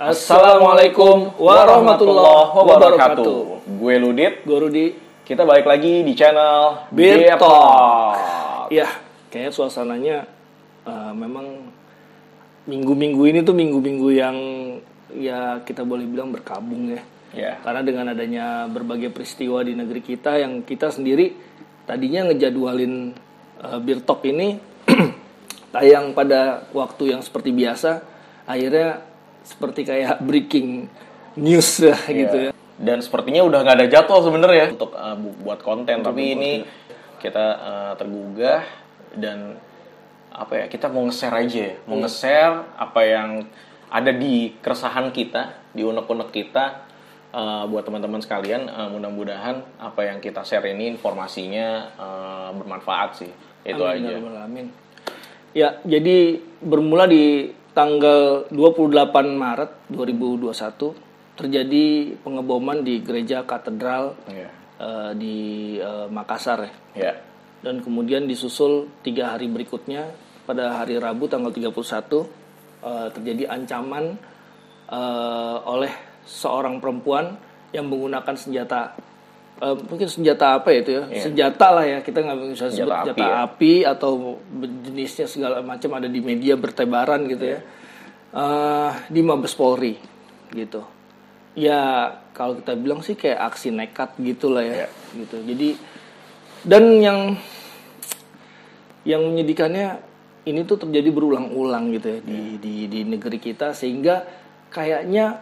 Assalamualaikum warahmatullahi wabarakatuh. Gue Ludit, Gue Rudi. kita balik lagi di channel Beer Talk. Ya, kayaknya suasananya eh, memang minggu-minggu ini tuh minggu-minggu yang ya kita boleh bilang berkabung ya. Ya. Karena dengan adanya berbagai peristiwa di negeri kita yang kita sendiri tadinya ngejadwalin eh, Beer Talk ini tayang pada waktu yang seperti biasa, akhirnya seperti kayak breaking news ya, gitu ya. Dan sepertinya udah nggak ada jadwal sebenarnya untuk uh, bu- buat konten, tapi ini kita uh, tergugah dan apa ya kita mau nge-share aja ya, mau nge-share apa yang ada di keresahan kita, di unek-unek kita uh, buat teman-teman sekalian. uh, mudah-mudahan apa yang kita share ini informasinya uh, bermanfaat sih, itu Amin, aja. ya alamin. Ya, jadi bermula di tanggal 28 Maret 2021 terjadi pengeboman di gereja katedral Iya. eh, di eh, Makassar ya. Ya. Dan kemudian disusul tiga hari berikutnya pada hari Rabu tanggal 31 eh, terjadi ancaman eh, oleh seorang perempuan yang menggunakan senjata eh, mungkin senjata apa ya itu ya? Senjata lah ya kita nggak bisa sebut Senjata senjata api api, ya. atau jenisnya segala macam ada di media bertebaran gitu ya. Eh, di Mabes Polri gitu. Ya kalau kita bilang sih kayak aksi nekat gitulah ya gitu. Jadi dan yang yang menyedihkannya ini tuh terjadi berulang-ulang gitu ya di, di di negeri kita sehingga kayaknya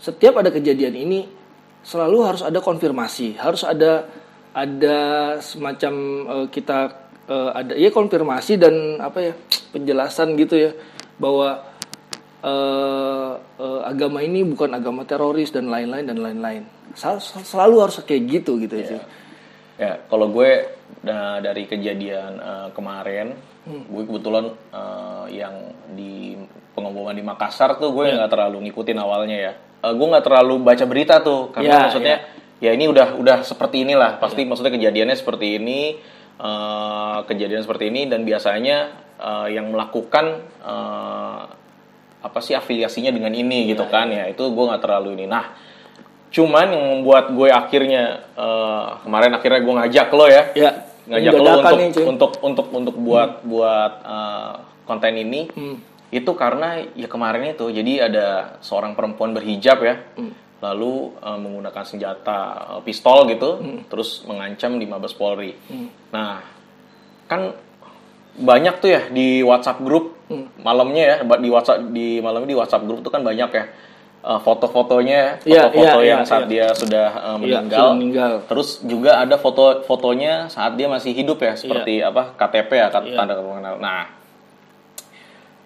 setiap ada kejadian ini selalu harus ada konfirmasi harus ada ada semacam eh, kita eh, ada ya konfirmasi dan apa ya penjelasan gitu ya bahwa eh, eh, agama ini bukan agama teroris dan lain-lain dan lain-lain Sel- selalu harus kayak gitu gitu ya sih. Ya, kalau gue nah, dari kejadian eh, kemarin, Hmm. gue kebetulan eh, yang di pengeboman di Makassar tuh Ya. gue nggak terlalu ngikutin awalnya ya. Eh, gue nggak terlalu baca berita tuh, karena Ya, maksudnya ya ini udah udah seperti inilah, pasti maksudnya kejadiannya seperti ini, eh, kejadian seperti ini dan biasanya eh, yang melakukan eh, apa sih afiliasinya dengan ini gitu kan ya itu gue nggak terlalu ini. Nah, cuman yang membuat gue akhirnya eh, kemarin akhirnya gue ngajak lo ya Ya, ngajak lo untuk, nih, cuy. untuk untuk untuk buat buat eh, konten ini Hmm. itu karena ya kemarin itu jadi ada seorang perempuan berhijab ya Hmm. lalu eh, menggunakan senjata eh, pistol gitu Hmm. terus mengancam di Mabes Polri nah kan banyak tuh ya di WhatsApp grup Hmm. malamnya ya di WhatsApp di malamnya di WhatsApp grup tuh kan banyak ya eh, foto-fotonya Iya, foto-foto iya, yang iya, saat iya. dia sudah Iya, meninggal sudah meninggal. Terus juga ada foto-fotonya saat dia masih hidup ya, seperti apa KTP ya, tanda pengenal. Nah,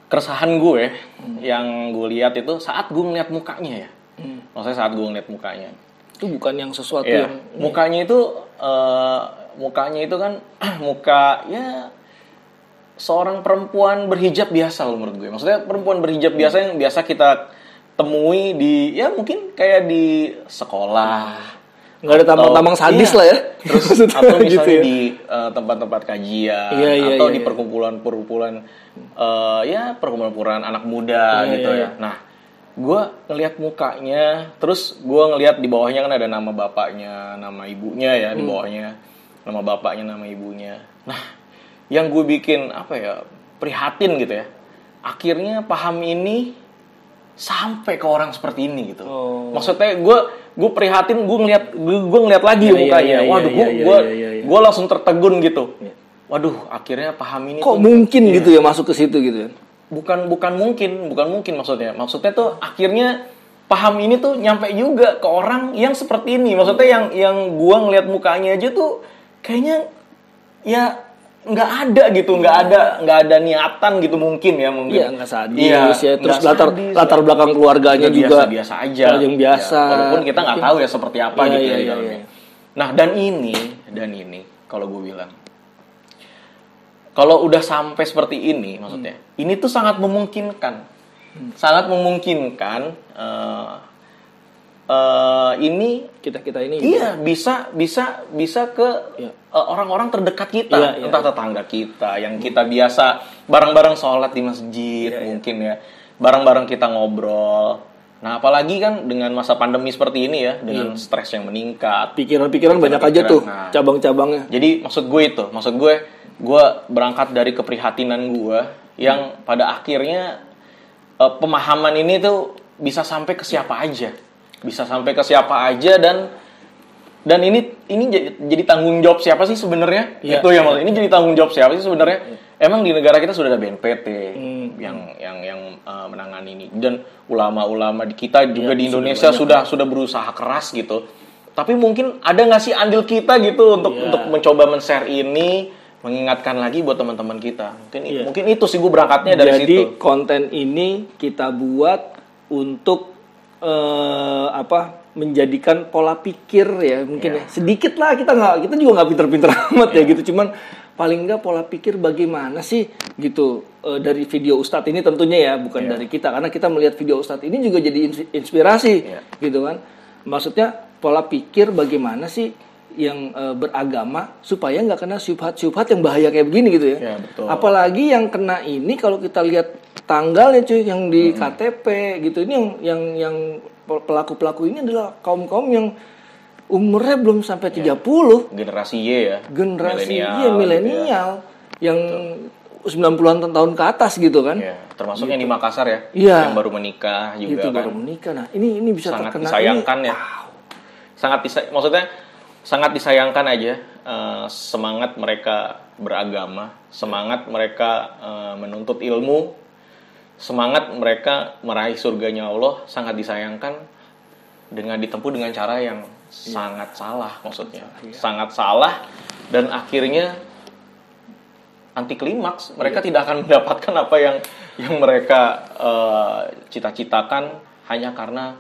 keresahan gue yang gue lihat itu saat gue ngeliat mukanya ya, Hmm. maksudnya saat gue ngeliat mukanya. Itu bukan yang sesuatu Iya, yang mukanya itu, eh, mukanya itu kan muka ya seorang perempuan berhijab biasa loh menurut gue. Maksudnya perempuan berhijab biasa yang biasa kita temui di ya mungkin kayak di sekolah nggak ada tambang-tambang sadis iya. lah ya. Terus atau misalnya gitu ya. di eh, tempat-tempat kajian Iya, iya, atau iya, di iya. perkumpulan-perkumpulan eh, ya perkumpulan-perkumpulan anak muda Iya, gitu iya, ya. Nah, gue ngelihat mukanya, terus gue ngelihat di bawahnya kan ada nama bapaknya, nama ibunya ya Hmm. di bawahnya, nama bapaknya, nama ibunya. Nah, yang gue bikin apa ya prihatin gitu ya. Akhirnya paham ini sampai ke orang seperti ini gitu. Oh. Maksudnya gue gue prihatin gue ngeliat gue, ngeliat lagi Iya, iya, mukanya. iya, iya, Waduh, gue iya, iya, gue iya, iya, iya. gue langsung tertegun gitu. Waduh, akhirnya paham ini Kok tuh mungkin gitu ya masuk ke situ gitu ya? bukan bukan mungkin, bukan mungkin maksudnya. Maksudnya tuh akhirnya paham ini tuh nyampe juga ke orang yang seperti ini. Maksudnya yang yang gue ngeliat mukanya aja tuh kayaknya ya nggak ada gitu, nggak ada nggak ada niatan gitu mungkin ya mungkin. Iya nggak sadis Iya, ya. Terus latar sadis. latar belakang keluarganya Ya, juga biasa, aja yang biasa. Ya, walaupun kita nggak tahu ya seperti apa Iya, gitu iya, ya di iya, dalamnya. iya. Nah dan ini dan ini kalau gue bilang kalau udah sampai seperti ini maksudnya ini tuh sangat memungkinkan sangat memungkinkan eh, eh, ini Kita kita ini. iya bisa bisa bisa ke Iya. eh, orang-orang terdekat kita Iya, iya, entah tetangga kita yang kita biasa bareng-bareng sholat di masjid Iya, iya. mungkin ya bareng-bareng kita ngobrol Nah, apalagi kan dengan masa pandemi seperti ini ya, dengan stres yang meningkat. Pikiran-pikiran banyak aja Pikiran, tuh nah. cabang-cabangnya. Jadi maksud gue itu, maksud gue, gue berangkat dari keprihatinan gue yang pada akhirnya eh, pemahaman ini tuh bisa sampai ke siapa aja, bisa sampai ke siapa aja dan dan ini ini jadi, jadi tanggung jawab siapa sih sebenarnya? Iya. Itu yang maksud ini jadi tanggung jawab siapa sih sebenarnya? Emang di negara kita sudah ada BNPT Hmm. yang yang yang uh, menangani ini dan ulama-ulama di kita juga Iya, di sudah Indonesia banyak, sudah sudah berusaha keras gitu. Tapi mungkin ada nggak sih andil kita gitu untuk Iya. untuk mencoba men-share ini, mengingatkan lagi buat teman-teman kita. Mungkin Iya. mungkin itu sih gue berangkatnya dari Jadi situ. konten ini kita buat untuk eh, apa? menjadikan pola pikir ya mungkin ya Iya. sedikit lah kita nggak kita juga nggak pinter-pinter amat ya gitu cuman paling nggak pola pikir bagaimana sih gitu eh, dari video Ustadz ini tentunya ya bukan Iya. dari kita karena kita melihat video Ustadz ini juga jadi ins- inspirasi Iya. gitu kan maksudnya pola pikir bagaimana sih yang eh, beragama supaya nggak kena syubhat-syubhat yang bahaya kayak begini gitu ya. Iya, betul. Apalagi yang kena ini kalau kita lihat tanggalnya cuy yang di KTP gitu ini yang yang yang pelaku-pelaku ini adalah kaum-kaum yang umurnya belum sampai 30 Generasi Y ya. generasi Milenial iya gitu ya. milenial yang 90-an tahun ke atas gitu kan. Ya, termasuk yang di Makassar ya, Iya. yang baru menikah juga Gitu kan. baru menikah. Nah, ini ini bisa sangat terkena disayangkan ini. ya. Sangat disa- maksudnya sangat disayangkan aja eh, semangat mereka beragama, semangat mereka eh, menuntut ilmu, semangat mereka meraih surganya Allah sangat disayangkan dengan ditempuh dengan cara yang sangat salah maksudnya. Sangat salah dan akhirnya anti klimaks mereka tidak akan mendapatkan apa yang yang mereka eh, cita-citakan hanya karena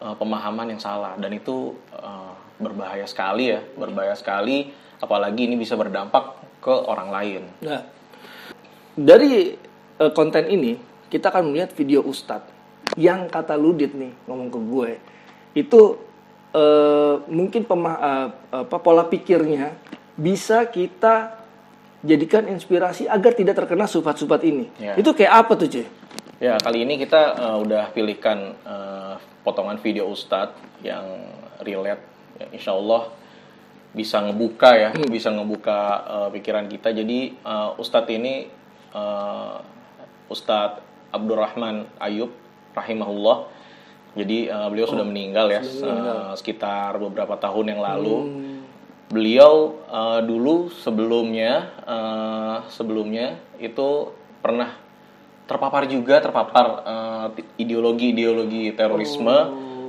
eh, pemahaman yang salah. Dan itu eh, berbahaya sekali ya berbahaya sekali. Apalagi ini bisa berdampak ke orang lain. Nah, dari konten ini kita akan melihat video Ustadz yang kata Ludit nih ngomong ke gue itu eh, mungkin pema- eh, apa, pola pikirnya bisa kita jadikan inspirasi agar tidak terkena sifat-sifat ini. Ya. Itu kayak apa tuh cuy? Ya, kali ini kita eh, udah pilihkan eh, potongan video Ustadz yang relate. Ya, insya Allah bisa ngebuka ya, bisa ngebuka eh, pikiran kita. Jadi eh, Ustadz ini eh, Ustadz Abdurrahman Ayub rahimahullah. Jadi eh, beliau sudah meninggal ya, sekitar beberapa tahun yang lalu. Beliau eh, dulu sebelumnya eh, sebelumnya itu pernah terpapar juga terpapar eh, ideologi-ideologi terorisme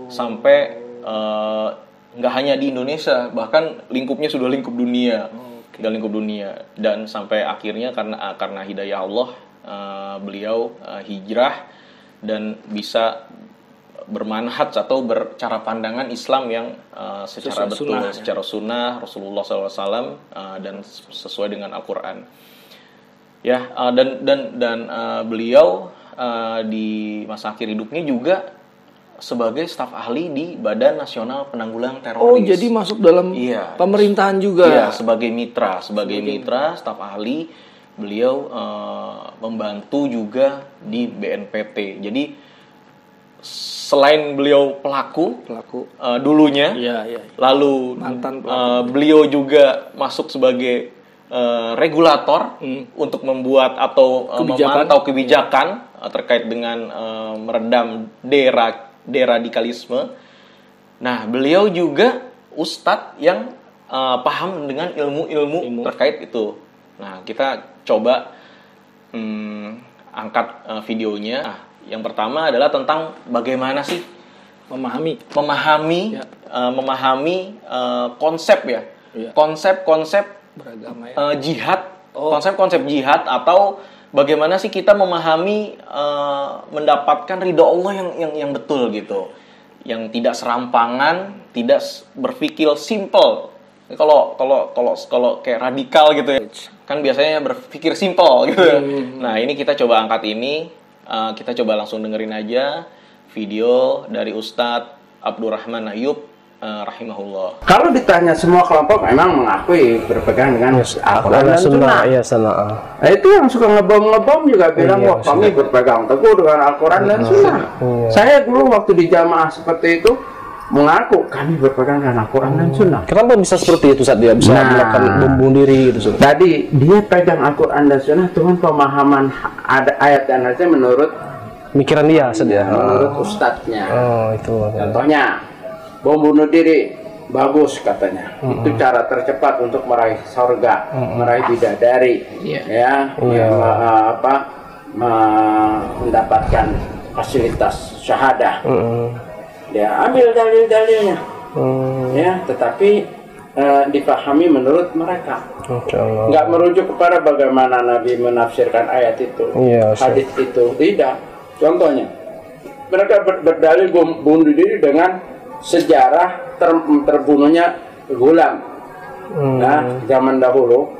sampai eh, nggak hanya di Indonesia bahkan lingkupnya sudah lingkup dunia. Dan lingkup dunia. Dan sampai akhirnya karena karena hidayah Allah eh, beliau eh, hijrah dan bisa bermanhaj atau bercara pandangan Islam yang eh, secara Sesuai betul sunnah, ya. secara sunnah Rasulullah SAW eh, dan sesuai dengan Al-Quran ya eh, dan dan dan eh, beliau eh, di masa akhir hidupnya juga sebagai staf ahli di Badan Nasional Penanggulangan Teroris. Oh, jadi masuk dalam Iya. pemerintahan juga. Iya, sebagai mitra, sebagai mitra staf ahli beliau eh, membantu juga di BNPT. Jadi selain beliau pelaku Pelaku. eh, dulunya, Iya, iya. lalu Mantan pelaku. eh, beliau juga masuk sebagai eh, regulator Hmm. untuk membuat atau eh, Kebijakan. memantau kebijakan eh, terkait dengan eh, meredam dera deradikalisme. Nah, beliau juga ustadz yang eh, paham dengan ilmu-ilmu Ilmu. terkait itu. Nah, kita coba hmm, angkat eh, videonya. Nah, yang pertama adalah tentang bagaimana sih Memahami. memahami Ya. eh, memahami eh, konsep ya Iya. konsep-konsep Beragama ya. eh, jihad Oh. konsep-konsep jihad atau bagaimana sih kita memahami eh, mendapatkan ridho Allah yang yang yang betul gitu yang tidak serampangan tidak berpikir simple kalau kalau kalau kalau kayak radikal gitu ya kan biasanya berpikir simple gitu ya. nah ini kita coba angkat ini eh, kita coba langsung dengerin aja video dari Ustadz Abdurrahman Ayub uh, rahimahullah. Kalau ditanya semua kelompok memang mengakui berpegang dengan Al-Quran dan Sunnah. Iya, sunnah. Nah, itu yang suka ngebom-ngebom juga bilang, Iya, wah kami berpegang teguh dengan Al-Quran dan Sunnah. Iya. Saya dulu waktu di jamaah seperti itu mengaku kami berpegang dengan Al-Quran dan Sunnah. Kenapa bisa seperti itu saat dia bisa Nah. melakukan bom bunuh diri gitu? Ustaz? Tadi dia pegang Al-Quran dan Sunnah dengan pemahaman ada ayat dan hadisnya menurut Mikiran dia Ustaz ya. menurut ustadznya. Oh, itu. Contohnya, bom bunuh diri bagus katanya. Itu cara tercepat untuk meraih surga, meraih bidadari, ya, Iya. me- eh, apa, me- mendapatkan fasilitas syahadah. Hmm. Dia ambil dalil-dalilnya, Hmm. ya, tetapi eh, dipahami menurut mereka. Nggak merujuk kepada bagaimana Nabi menafsirkan ayat itu, Ustaz. hadis itu, tidak. Contohnya, mereka ber- berdalil bunuh diri dengan sejarah ter- terbunuhnya gulam. Nah, zaman dahulu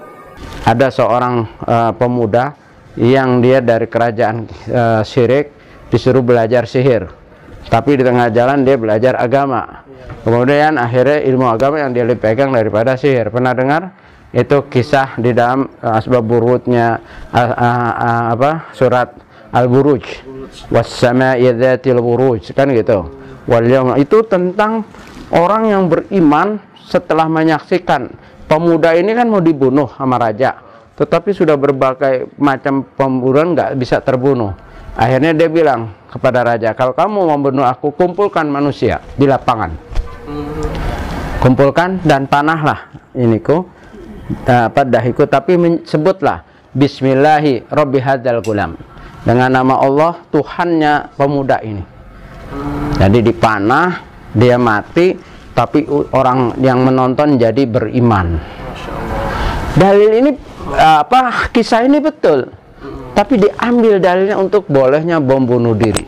ada seorang eh, pemuda yang dia dari kerajaan eh, syirik disuruh belajar sihir. Tapi di tengah jalan dia belajar agama. Kemudian akhirnya ilmu agama yang dia pegang daripada sihir. Pernah dengar? Itu kisah di dalam eh, asbab burutnya ah, ah, ah, apa? Surat Al-Buruj. Was-sama'i dzatil buruj kan gitu. Wal itu tentang orang yang beriman setelah menyaksikan pemuda ini kan mau dibunuh sama raja tetapi sudah berbagai macam pembunuhan nggak bisa terbunuh akhirnya dia bilang kepada raja kalau kamu mau membunuh aku kumpulkan manusia di lapangan. Kumpulkan dan panahlah iniku eh, apa dahiku. Tapi sebutlah Bismillahi Rabbi hadzal gulam. Dengan nama Allah Tuhannya pemuda ini. Jadi dipanah dia mati tapi orang yang menonton jadi beriman. Dalil ini eh, apa kisah ini betul tapi diambil dalilnya untuk bolehnya bom bunuh diri.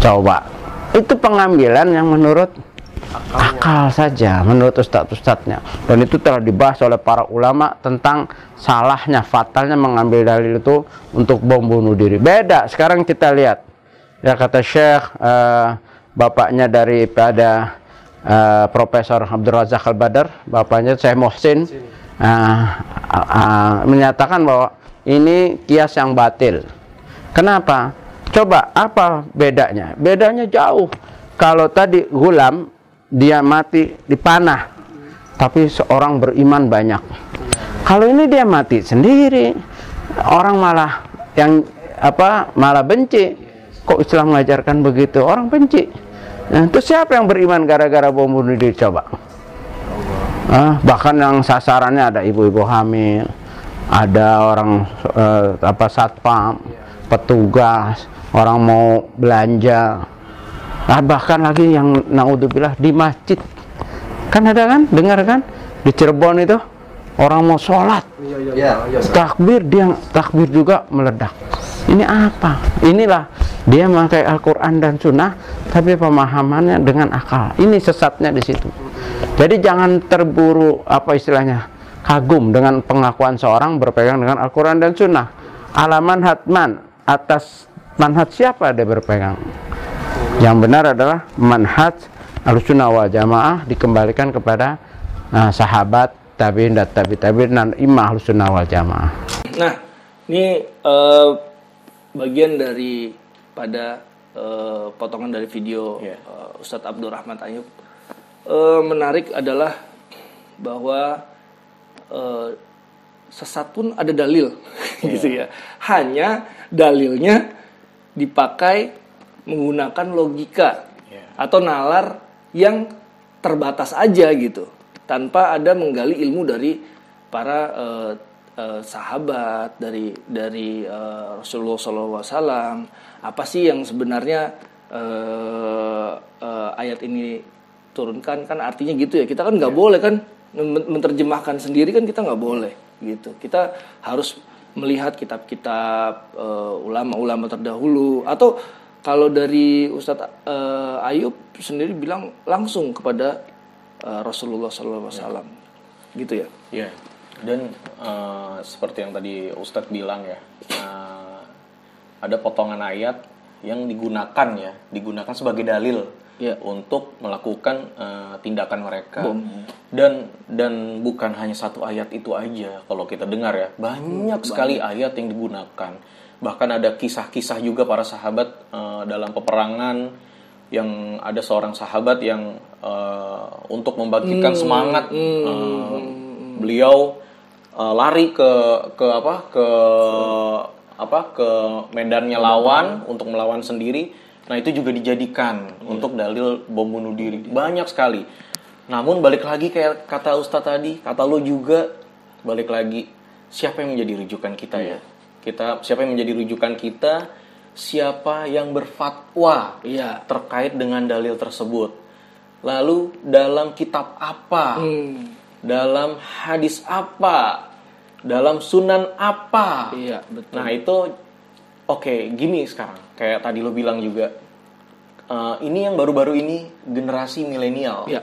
Coba. Itu pengambilan yang menurut akal saja menurut ustadz-ustadznya. Dan itu telah dibahas oleh para ulama tentang salahnya fatalnya mengambil dalil itu untuk bom bunuh diri. Beda sekarang kita lihat. Ya kata Syekh eh, bapaknya daripada eh, Profesor Abdul Razak Al Badar bapaknya Syekh Muhsin eh, ah, ah, menyatakan bahwa ini kias yang batil. Kenapa? Coba apa bedanya? Bedanya jauh. Kalau tadi gulam dia mati dipanah tapi seorang beriman banyak. Kalau ini dia mati sendiri orang malah yang apa malah benci. Kok Islam mengajarkan begitu? Orang benci. Nah, terus siapa yang beriman gara-gara bom bunuh diri? Coba. Ah, bahkan yang sasarannya ada ibu-ibu hamil ada orang eh, apa satpam petugas orang mau belanja Nah, bahkan lagi yang naudzubillah di masjid. Kan ada kan? Dengar kan? Di Cirebon itu orang mau sholat. Takbir dia takbir juga meledak. Ini apa? Inilah dia memakai Al-Qur'an dan Sunnah tapi pemahamannya dengan akal. Ini sesatnya di situ. Jadi jangan terburu apa istilahnya? Kagum dengan pengakuan seorang berpegang dengan Al-Qur'an dan Sunnah. Alaman hatman atas manhaj siapa dia berpegang? Yang benar adalah manhaj Ahlussunnah wal Jamaah dikembalikan kepada nah, sahabat tabi'in dan tabi tabi'in dan imam Ahlussunnah wal Jamaah. Nah, ini eh, bagian dari pada eh, potongan dari video Iya. eh, Ustadz Abdul Rahman Ayub. Eh, menarik adalah bahwa eh, sesat pun ada dalil, gitu ya. Hanya dalilnya dipakai menggunakan logika Iya. atau nalar yang terbatas aja gitu, tanpa ada menggali ilmu dari para eh, sahabat dari dari eh, Rasulullah SAW. Apa sih yang sebenarnya eh, eh, ayat ini turunkan? Kan artinya gitu ya. Kita kan nggak boleh kan menerjemahkan sendiri kan kita nggak boleh gitu. Kita harus melihat kitab-kitab eh, ulama-ulama terdahulu atau kalau dari Ustadz eh, Ayub sendiri bilang langsung kepada eh, Rasulullah SAW, gitu ya. Iya. Dan eh, seperti yang tadi Ustadz bilang ya, eh, ada potongan ayat yang digunakan ya, digunakan sebagai dalil Iya. untuk melakukan eh, tindakan mereka. Dan dan bukan hanya satu ayat itu aja kalau kita dengar ya, banyak sekali ayat yang digunakan. Bahkan ada kisah-kisah juga para sahabat eh, dalam peperangan yang ada seorang sahabat yang eh, untuk membangkitkan semangat eh, beliau eh, lari ke ke apa ke apa ke medannya lawan untuk melawan sendiri. Nah itu juga dijadikan untuk dalil bom bunuh diri banyak sekali. Namun balik lagi kayak kata Ustadz tadi, kata lo juga balik lagi siapa yang menjadi rujukan kita ya? Kita siapa yang menjadi rujukan kita? Siapa yang berfatwa Iya. terkait dengan dalil tersebut? Lalu dalam kitab apa? Hmm. Dalam hadis apa? Dalam sunan apa? Iya, betul. Nah itu oke gini sekarang kayak tadi lo bilang juga eh, ini yang baru-baru ini generasi milenial. Iya.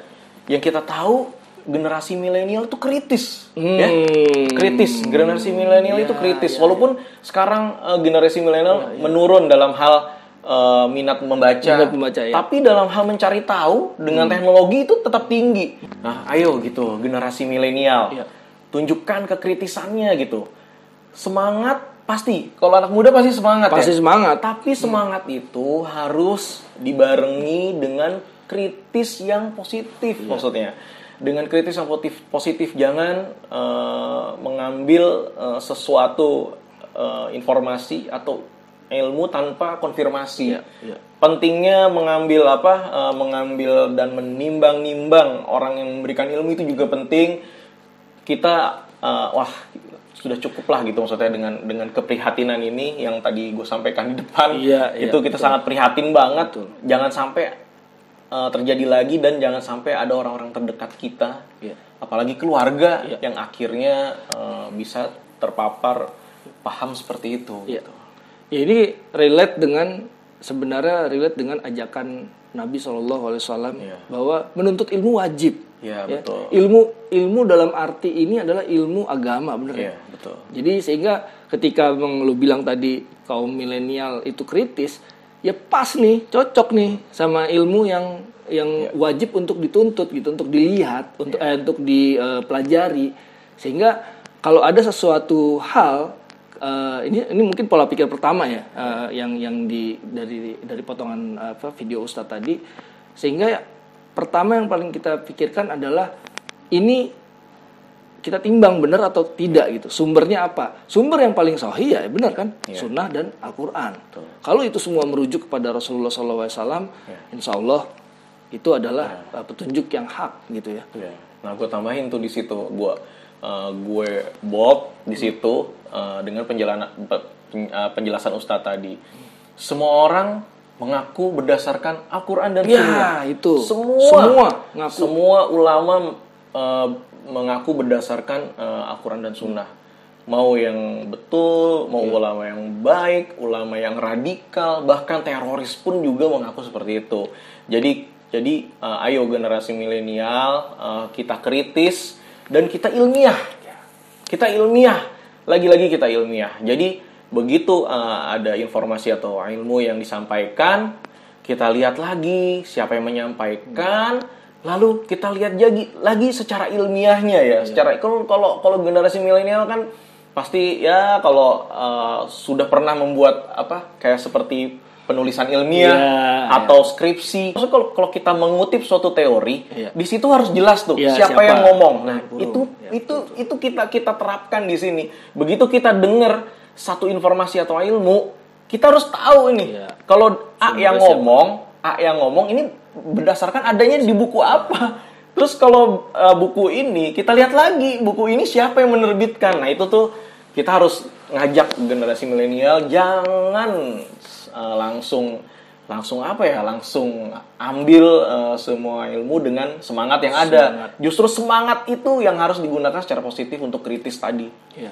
Yang kita tahu generasi milenial itu kritis, ya Hmm. kritis. Generasi milenial itu Iya, kritis. iya, Walaupun sekarang eh, generasi milenial menurun dalam hal eh, minat membaca, Minat membaca, ya. tapi dalam hal mencari tahu dengan teknologi itu tetap tinggi. Nah, ayo gitu generasi milenial Iya. Tunjukkan kekritisannya gitu. Semangat pasti. Kalau anak muda pasti semangat Pasti ya. semangat. Tapi semangat itu harus dibarengi dengan kritis yang positif maksudnya. Dengan kritis yang positif, positif jangan eh, mengambil eh, sesuatu eh, informasi atau ilmu tanpa konfirmasi. Iya, iya. Pentingnya mengambil apa? eh, mengambil dan menimbang-nimbang orang yang memberikan ilmu itu juga penting. Kita eh, wah sudah cukup lah gitu maksudnya dengan dengan keprihatinan ini yang tadi gue sampaikan di depan Iya, iya, itu kita sangat prihatin banget jangan sampai uh, terjadi lagi dan jangan sampai ada orang-orang terdekat kita Iya. apalagi keluarga Iya. yang akhirnya uh, bisa terpapar paham seperti itu Iya. gitu. Ya ini relate dengan sebenarnya relate dengan ajakan Nabi Shallallahu Alaihi Wasallam Iya. bahwa menuntut ilmu wajib. Iya, Ya. betul. Ilmu ilmu dalam arti ini adalah ilmu agama, bener ya? Iya, betul. Jadi sehingga ketika Bang lu bilang tadi kaum milenial itu kritis, ya pas nih, cocok nih sama ilmu yang yang wajib untuk dituntut gitu, untuk dilihat, untuk eh, untuk dipelajari. Sehingga kalau ada sesuatu hal eh, ini ini mungkin pola pikir pertama ya eh, yang yang di dari dari potongan apa video Ustadz tadi. Sehingga ya, pertama yang paling kita pikirkan adalah ini kita timbang benar atau tidak gitu. Sumbernya apa? Sumber yang paling sahih ya benar kan? Sunnah dan Al-Quran. Kalau itu semua merujuk kepada Rasulullah SAW Insya Allah itu adalah uh, petunjuk yang hak gitu ya. Iya. Nah, gue tambahin tuh di situ, gue uh, gue bold di situ uh, dengan penjelasan uh, penjelasan Ustadz tadi. Semua orang mengaku berdasarkan Al-Quran dan Ya, Sunnah. itu. Semua, Semua ngaku. semua ulama uh, mengaku berdasarkan uh, Al-Quran dan Sunnah. Mau yang betul, mau ulama yang baik, ulama yang radikal, bahkan teroris pun juga mengaku seperti itu. Jadi, jadi uh, ayo generasi milenial uh, kita kritis dan kita ilmiah. Kita ilmiah, lagi-lagi kita ilmiah. Jadi begitu uh, ada informasi atau ilmu yang disampaikan, kita lihat lagi siapa yang menyampaikan, lalu kita lihat lagi lagi secara ilmiahnya ya. Secara kalau kalau kalau generasi milenial kan pasti ya kalau uh, sudah pernah membuat apa kayak seperti penulisan ilmiah Iya, atau skripsi. Maksudnya kalau kalau kita mengutip suatu teori, Iya. di situ harus jelas tuh Iya, siapa, siapa? yang ngomong. Nah, Burung. itu itu itu kita kita terapkan di sini. Begitu kita dengar satu informasi atau ilmu, kita harus tahu ini. Iya. Kalau A yang siapa? ngomong, A yang ngomong ini berdasarkan adanya di buku apa. Terus kalau uh, buku ini kita lihat lagi buku ini siapa yang menerbitkan. Nah, itu tuh kita harus ngajak generasi milenial jangan uh, langsung langsung apa ya langsung ambil uh, semua ilmu dengan semangat yang ada Semangat. justru semangat itu yang harus digunakan secara positif untuk kritis tadi Iya.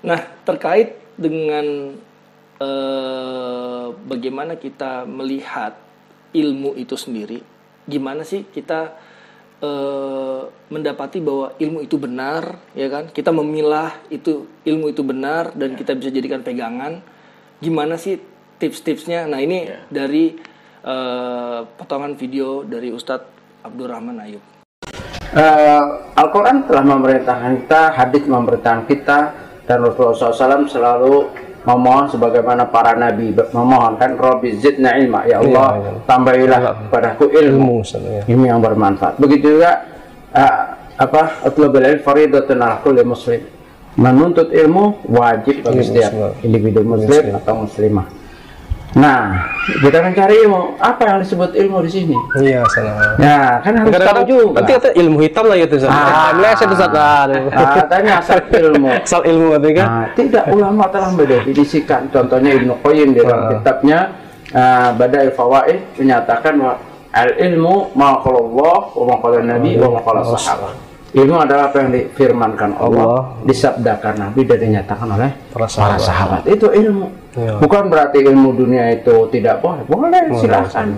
Nah, terkait dengan eh, bagaimana kita melihat ilmu itu sendiri, gimana sih kita eh, mendapati bahwa ilmu itu benar, ya kan? Kita memilah itu ilmu itu benar dan kita bisa jadikan pegangan. Gimana sih tips-tipsnya. Nah ini Iya. dari eh, potongan video dari Ustadz Abdurrahman Ayub. Eh, Al-Quran telah memerintahkan kita, hadis memerintahkan kita, dan Rasulullah SAW selalu memohon sebagaimana para nabi ber- memohonkan Robbi zidna ilma ya Allah Iya, iya. tambahilah kepadaku ilmu Ilmu, Ustaz, ya. ilmu yang bermanfaat begitu juga eh, apa utlubul ilm faridatun ala kulli muslim menuntut ilmu wajib bagi setiap Muslim. individu muslim atau muslimah nah kita mencari ilmu apa yang disebut ilmu di sini Iya, salah. Nah, kan harus tahu Kadang-kadang juga. nanti kata ilmu hitam lah gitu, Ustaz. Ah. Ah, meleset Ustaz. Aduh. Katanya asal ilmu. Asal ilmu kan. Nah, tidak ulama telah mendefinisikan. Contohnya Ibnu Qayyim di dalam Ah. kitabnya uh, Bada'il Fawaid menyatakan bahwa al ilmu ma qala Allah wa ma qala Nabi wa ma qala sahabat. Ilmu adalah apa yang difirmankan Allah, Allah. disabdakan Nabi dan dinyatakan oleh Para para sahabat. sahabat. Itu ilmu. Iya. Bukan berarti ilmu dunia itu tidak boleh. Boleh, silakan.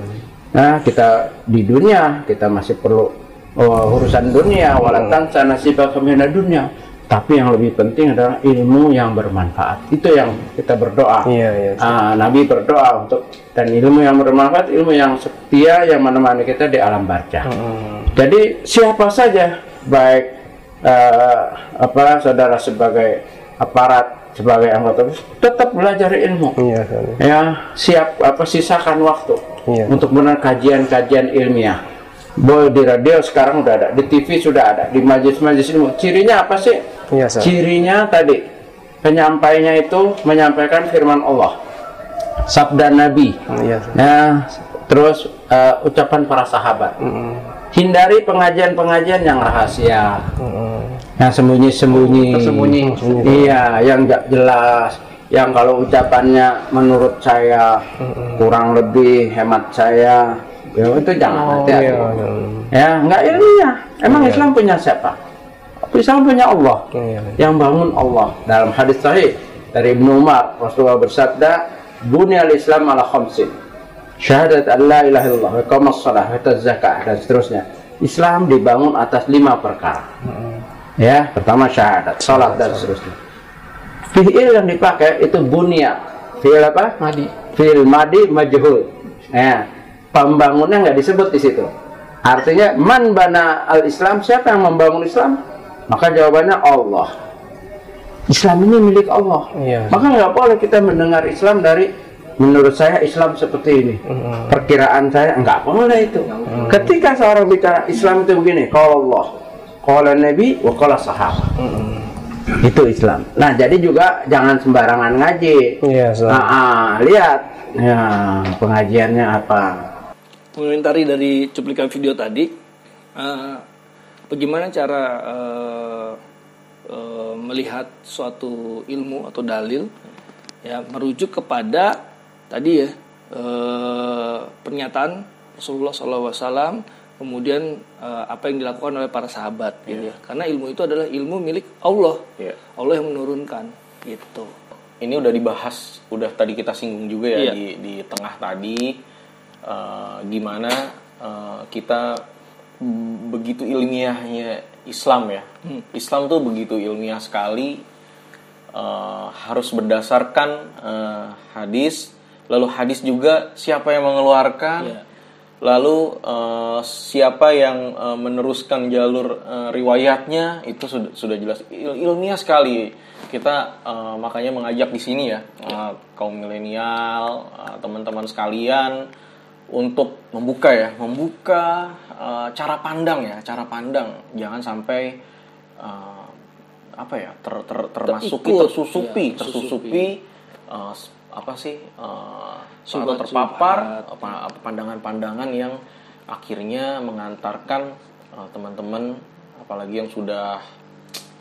Nah, kita di dunia kita masih perlu oh, urusan dunia, walatan sana sibak ke mana dunia. Tapi yang lebih penting adalah ilmu yang bermanfaat. Itu yang kita berdoa. Iya, iya. Ah, Nabi berdoa untuk dan ilmu yang bermanfaat, ilmu yang setia yang menemani kita di alam barzah. Jadi siapa saja baik eh, apa saudara sebagai aparat sebagai anggota tetap belajar ilmu. Iya. Ya siap apa sisakan waktu Iya. untuk benar kajian-kajian ilmiah. Boleh di radio sekarang udah ada, di TV sudah ada, di majelis-majelis ilmu. Cirinya apa sih? Iya. Cirinya tadi penyampainya itu menyampaikan firman Allah, sabda Nabi, Iya, ya, terus eh, ucapan para sahabat. Hindari pengajian-pengajian yang rahasia, yang sembunyi-sembunyi, Tersembunyi. iya, yang nggak jelas, yang kalau ucapannya menurut saya kurang lebih hemat saya, ya itu jangan hati-hati. iya. Ya, nggak ilmiah. Emang Islam punya siapa? Islam punya Allah Iya. yang bangun Allah dalam hadis sahih dari Ibnu Umar Rasulullah bersabda bunyal Islam ala khamsin syahadat an la ilaha illallah iqamas shalah zakah dan seterusnya. Islam dibangun atas lima perkara. Ya pertama syahadat salat dan seterusnya. Fi'il yang dipakai itu bunya fi'il apa? Madi. fi'il madi majhul. Ya pembangunnya nggak disebut di situ. Artinya man bana al Islam siapa yang membangun Islam? Maka jawabannya Allah. Islam ini milik Allah. Iya. maka nggak boleh kita mendengar Islam dari menurut saya Islam seperti ini. Perkiraan saya nggak boleh itu. Ketika seorang bicara Islam itu begini kalau Allah kalau Nabi wa kalau sahabat. Itu Islam. Nah jadi juga jangan sembarangan ngaji. Iya, Ustaz. Ah, ah, lihat. Ya pengajiannya apa? Mengomentari dari cuplikan video tadi, eh, bagaimana cara eh, eh, melihat suatu ilmu atau dalil, ya merujuk kepada tadi ya eh, pernyataan Rasulullah SAW, kemudian eh, apa yang dilakukan oleh para sahabat, gitu ya. Karena ilmu itu adalah ilmu milik Allah, Iya. Allah yang menurunkan, gitu. ini udah dibahas, udah tadi kita singgung juga ya Iya. di di tengah tadi eh, gimana eh, kita begitu ilmiahnya Islam ya. Islam tuh begitu ilmiah sekali eh, harus berdasarkan eh, hadis, lalu hadis juga siapa yang mengeluarkan, Iya. lalu eh, siapa yang eh, meneruskan jalur eh, riwayatnya itu sudah sudah jelas Il- ilmiah sekali. Kita eh, makanya mengajak di sini ya eh, kaum milenial, eh, teman-teman sekalian untuk membuka ya, membuka eh, cara pandang ya, cara pandang. Jangan sampai eh, apa ya ter, ter- termasuki tersusupi ya, tersusupi eh, s- apa sih eh, atau Subhat- terpapar pandangan-pandangan yang akhirnya mengantarkan eh, teman-teman apalagi yang sudah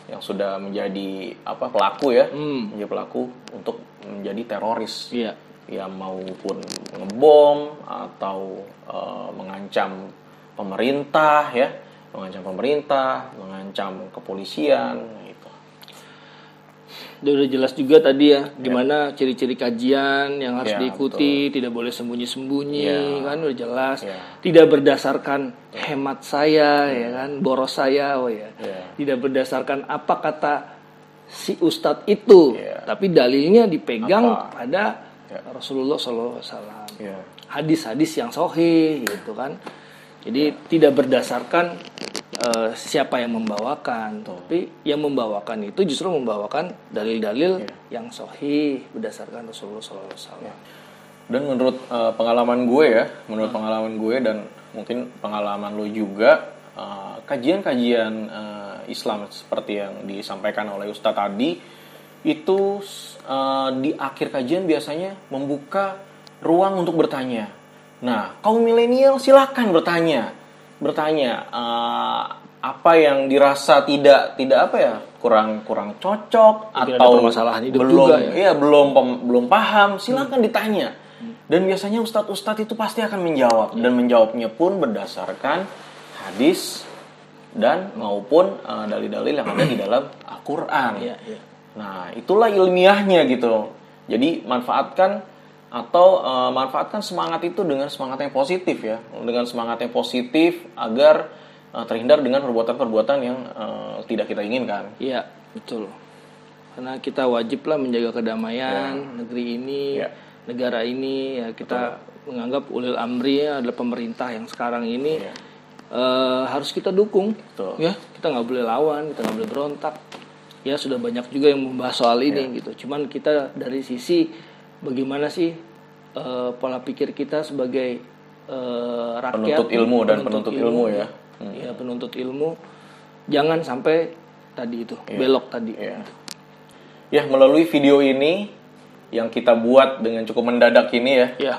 yang sudah menjadi apa pelaku ya Hmm. menjadi pelaku untuk menjadi teroris Iya. ya maupun ngebom atau eh, mengancam pemerintah ya mengancam pemerintah mengancam kepolisian udah jelas juga tadi ya, gimana ciri-ciri kajian yang harus Ya, diikuti, tidak boleh sembunyi-sembunyi, Ya. kan udah jelas. Ya. Tidak berdasarkan hemat saya, ya kan, boros saya, oh ya. Ya. Tidak berdasarkan apa kata si ustadz itu, Ya. tapi dalilnya dipegang Apa? pada Ya. Rasulullah SAW. Ya. Hadis-hadis yang sohih gitu kan. Jadi tidak berdasarkan eh, siapa yang membawakan, tapi yang membawakan itu justru membawakan dalil-dalil yang sohih berdasarkan Rasulullah SAW. Dan menurut eh, pengalaman gue ya, menurut pengalaman gue dan mungkin pengalaman lo juga, eh, kajian-kajian eh, Islam seperti yang disampaikan oleh Ustadz tadi itu eh, di akhir kajian biasanya membuka ruang untuk bertanya. Nah, kaum milenial silahkan bertanya, bertanya eh, apa yang dirasa tidak tidak apa ya kurang kurang cocok Mungkin atau permasalahan hidup belum juga ya. Iya belum pem- belum paham, silakan ditanya. Dan biasanya ustadz-ustadz itu pasti akan menjawab dan menjawabnya pun berdasarkan hadis dan maupun eh, dalil-dalil yang ada di dalam Al-Qur'an. Iya, iya. Nah, itulah ilmiahnya gitu. Jadi manfaatkan atau eh, manfaatkan semangat itu dengan semangat yang positif ya, dengan semangat yang positif agar eh, terhindar dengan perbuatan-perbuatan yang eh, tidak kita inginkan. Iya, betul. Karena kita wajib lah menjaga kedamaian negeri ini, Ya. negara ini. Ya kita menganggap ulil amri adalah pemerintah yang sekarang ini Ya. eh, harus kita dukung. Betul. Ya, kita nggak boleh lawan, kita nggak boleh berontak. Ya sudah banyak juga yang membahas soal Ya. ini gitu. Cuman kita dari sisi bagaimana sih eh, pola pikir kita sebagai eh, rakyat, Penuntut ilmu dan penuntut ilmu ya. Ya penuntut ilmu jangan sampai tadi itu belok tadi. Iya. Ya, melalui video ini yang kita buat dengan cukup mendadak ini ya. Ya.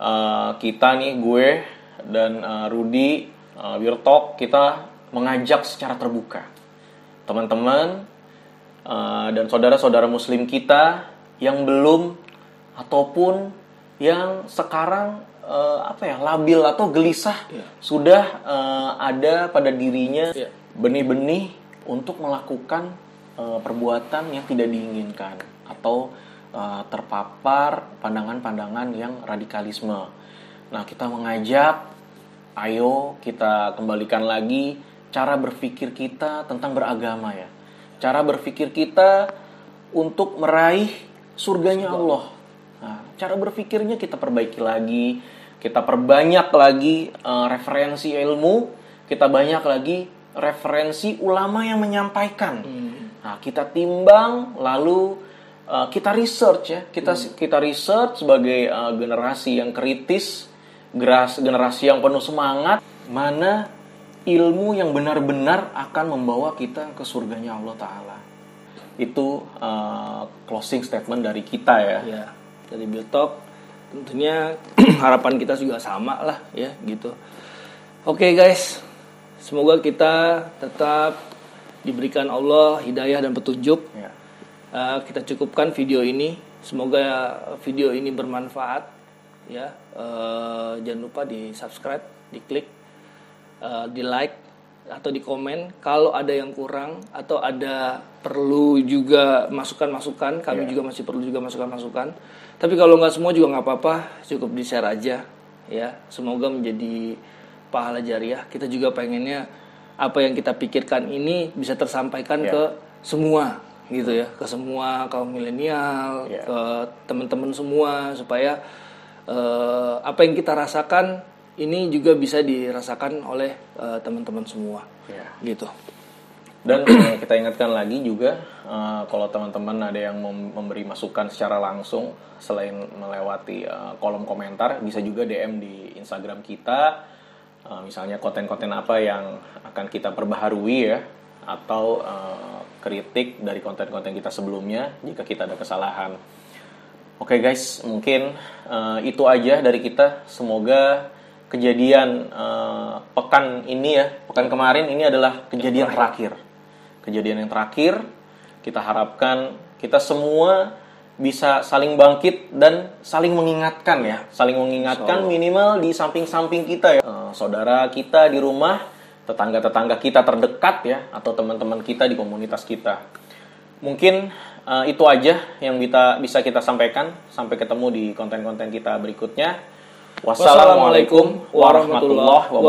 eh, kita nih gue dan eh, Rudi uh, Wirtok kita mengajak secara terbuka teman-teman eh, dan saudara-saudara muslim kita yang belum ataupun yang sekarang eh, apa ya labil atau gelisah sudah eh, ada pada dirinya Iya. benih-benih untuk melakukan eh, perbuatan yang tidak diinginkan atau eh, terpapar pandangan-pandangan yang radikalisme. Nah, kita mengajak, ayo kita kembalikan lagi cara berpikir kita tentang beragama ya. Cara berpikir kita untuk meraih surganya Allah. Cara berpikirnya kita perbaiki lagi, kita perbanyak lagi eh, referensi ilmu, kita banyak lagi referensi ulama yang menyampaikan. Nah, kita timbang lalu uh, kita research ya, kita kita research sebagai uh, generasi yang kritis, geras, generasi yang penuh semangat, mana ilmu yang benar-benar akan membawa kita ke surganya Allah Taala. Itu uh, closing statement dari kita ya. ya dari Biotok tentunya harapan kita juga sama lah ya gitu. Oke guys. Semoga kita tetap diberikan Allah hidayah dan petunjuk. Ya. Eh, kita cukupkan video ini. Semoga video ini bermanfaat ya. Eh, jangan lupa di subscribe diklik eh, di like atau di komen kalau ada yang kurang atau ada perlu juga masukan-masukan kami juga masih perlu juga masukan-masukan tapi kalau nggak semua juga nggak apa-apa cukup di share aja ya semoga menjadi pahala jariah kita juga pengennya apa yang kita pikirkan ini bisa tersampaikan Ya. ke semua gitu ya ke semua kaum milenial Ya. ke teman-teman semua supaya eh, apa yang kita rasakan ini juga bisa dirasakan oleh eh, teman-teman semua Ya. gitu Dan eh, kita ingatkan lagi juga eh, kalau teman-teman ada yang mem- memberi masukan secara langsung selain melewati eh, kolom komentar bisa juga DM di Instagram kita misalnya konten-konten apa yang akan kita perbaharui ya atau kritik dari konten-konten kita sebelumnya jika kita ada kesalahan. Oke guys, mungkin eh, itu aja dari kita. Semoga kejadian eh, pekan ini ya, pekan kemarin ini adalah kejadian terakhir. Kejadian yang terakhir, kita harapkan kita semua bisa saling bangkit dan saling mengingatkan ya, saling mengingatkan minimal di samping-samping kita ya, Eh, saudara kita di rumah, tetangga-tetangga kita terdekat ya, atau teman-teman kita di komunitas kita. Mungkin eh, itu aja yang bisa bisa kita sampaikan. Sampai ketemu di konten-konten kita berikutnya. Wassalamualaikum warahmatullahi wabarakatuh.